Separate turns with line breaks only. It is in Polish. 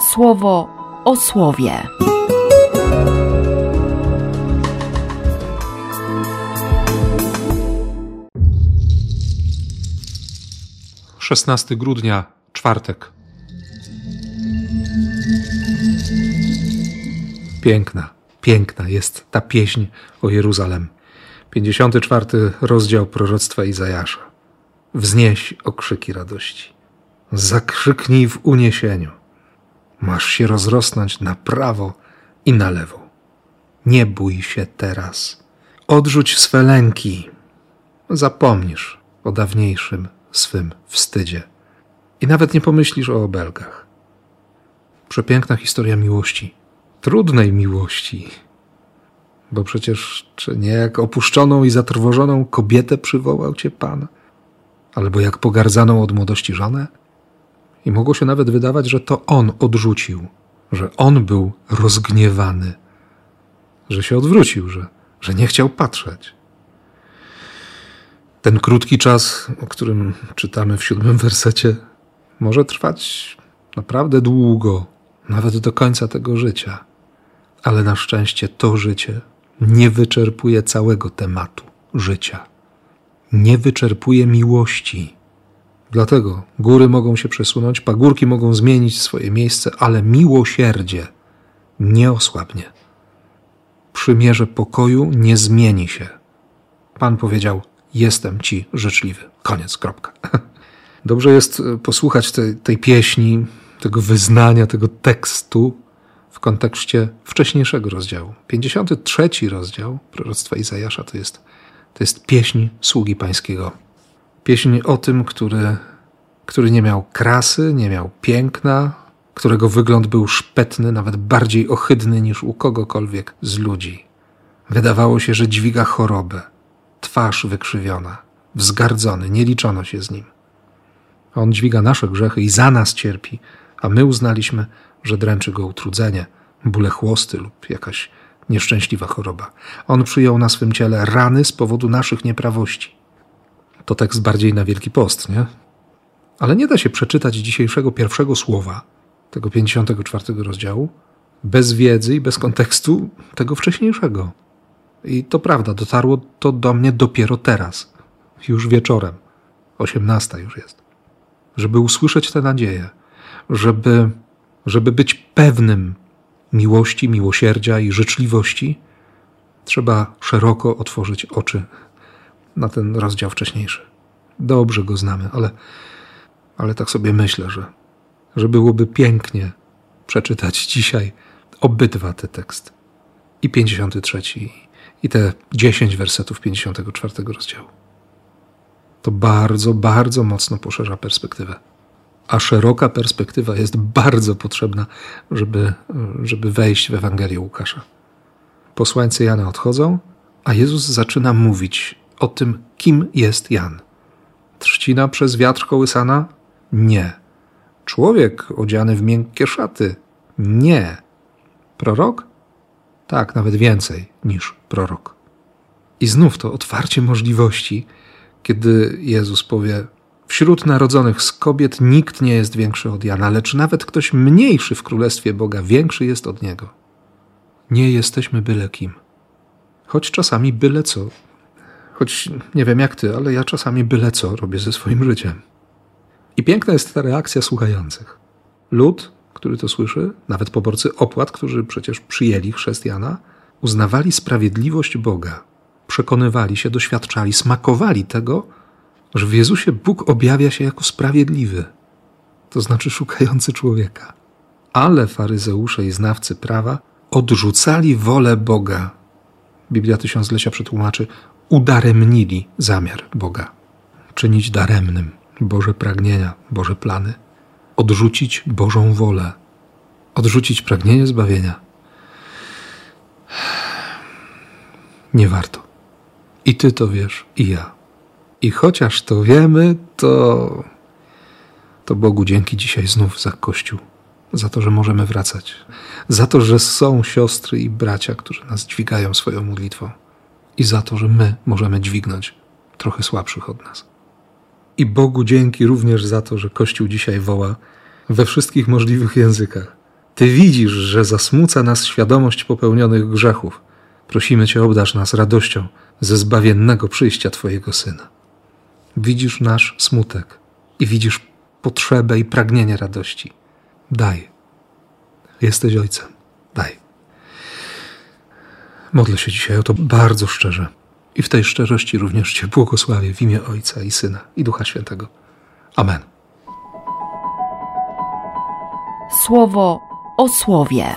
słowo o słowie.
Szesnasty grudnia, czwartek. Piękna, piękna jest ta pieśń o Jeruzalem. 54 rozdział proroctwa Izajasza. Wznieś okrzyki radości. Zakrzyknij w uniesieniu. Masz się rozrosnąć na prawo i na lewo. Nie bój się teraz. Odrzuć swe lęki. Zapomnisz o dawniejszym swym wstydzie. I nawet nie pomyślisz o obelgach. Przepiękna historia miłości. Trudnej miłości. Bo przecież czy nie jak opuszczoną i zatrwożoną kobietę przywołał cię Pan? Albo jak pogardzaną od młodości żonę? I mogło się nawet wydawać, że to on odrzucił, że on był rozgniewany, że się odwrócił, że, że nie chciał patrzeć. Ten krótki czas, o którym czytamy w siódmym wersecie, może trwać naprawdę długo, nawet do końca tego życia. Ale na szczęście to życie nie wyczerpuje całego tematu życia. Nie wyczerpuje miłości. Dlatego góry mogą się przesunąć, pagórki mogą zmienić swoje miejsce, ale miłosierdzie nie osłabnie. Przymierze pokoju nie zmieni się. Pan powiedział: Jestem ci życzliwy. Koniec, kropka. Dobrze jest e, posłuchać tej, tej pieśni, tego wyznania, tego tekstu w kontekście wcześniejszego rozdziału. 53 rozdział proroctwa Izajasza to jest, to jest pieśń sługi pańskiego. Pieśń o tym, który, który nie miał krasy, nie miał piękna, którego wygląd był szpetny, nawet bardziej ohydny niż u kogokolwiek z ludzi. Wydawało się, że dźwiga chorobę, twarz wykrzywiona, wzgardzony, nie liczono się z nim. On dźwiga nasze grzechy i za nas cierpi, a my uznaliśmy, że dręczy go utrudzenie, bóle chłosty lub jakaś nieszczęśliwa choroba. On przyjął na swym ciele rany z powodu naszych nieprawości. To tekst bardziej na Wielki Post, nie? Ale nie da się przeczytać dzisiejszego pierwszego słowa, tego 54 rozdziału, bez wiedzy i bez kontekstu tego wcześniejszego. I to prawda, dotarło to do mnie dopiero teraz, już wieczorem. 18 już jest. Żeby usłyszeć tę nadzieję, żeby, żeby być pewnym miłości, miłosierdzia i życzliwości, trzeba szeroko otworzyć oczy na ten rozdział wcześniejszy. Dobrze go znamy, ale, ale tak sobie myślę, że, że byłoby pięknie przeczytać dzisiaj obydwa te teksty. I 53, i te 10 wersetów 54 rozdziału. To bardzo, bardzo mocno poszerza perspektywę. A szeroka perspektywa jest bardzo potrzebna, żeby, żeby wejść w Ewangelię Łukasza. Posłańcy Jana odchodzą, a Jezus zaczyna mówić o tym, kim jest Jan. Trzcina przez wiatr kołysana? Nie. Człowiek odziany w miękkie szaty? Nie. Prorok? Tak, nawet więcej niż prorok. I znów to otwarcie możliwości, kiedy Jezus powie: Wśród narodzonych z kobiet nikt nie jest większy od Jana, lecz nawet ktoś mniejszy w królestwie Boga większy jest od niego. Nie jesteśmy byle kim. Choć czasami byle co. Choć nie wiem jak ty, ale ja czasami byle co robię ze swoim życiem. I piękna jest ta reakcja słuchających. Lud który to słyszy, nawet poborcy opłat, którzy przecież przyjęli chrześcijana, uznawali sprawiedliwość Boga, przekonywali się, doświadczali, smakowali tego, że w Jezusie Bóg objawia się jako sprawiedliwy, to znaczy szukający człowieka. Ale faryzeusze i znawcy prawa odrzucali wolę Boga. Biblia Tysiąclecia przetłumaczy, udaremnili zamiar Boga. Czynić daremnym Boże pragnienia, Boże plany – odrzucić Bożą wolę, odrzucić pragnienie zbawienia. Nie warto. I ty to wiesz, i ja. I chociaż to wiemy, to, to Bogu dzięki dzisiaj znów za Kościół, za to, że możemy wracać, za to, że są siostry i bracia, którzy nas dźwigają swoją modlitwą, i za to, że my możemy dźwignąć trochę słabszych od nas. I Bogu dzięki również za to, że Kościół dzisiaj woła we wszystkich możliwych językach. Ty widzisz, że zasmuca nas świadomość popełnionych grzechów. Prosimy Cię, obdarz nas radością ze zbawiennego przyjścia Twojego Syna. Widzisz nasz smutek i widzisz potrzebę i pragnienie radości. Daj. Jesteś Ojcem. Daj. Modlę się dzisiaj o to bardzo szczerze. I w tej szczerości również Cię błogosławię w imię Ojca i Syna i Ducha Świętego. Amen.
Słowo o słowie.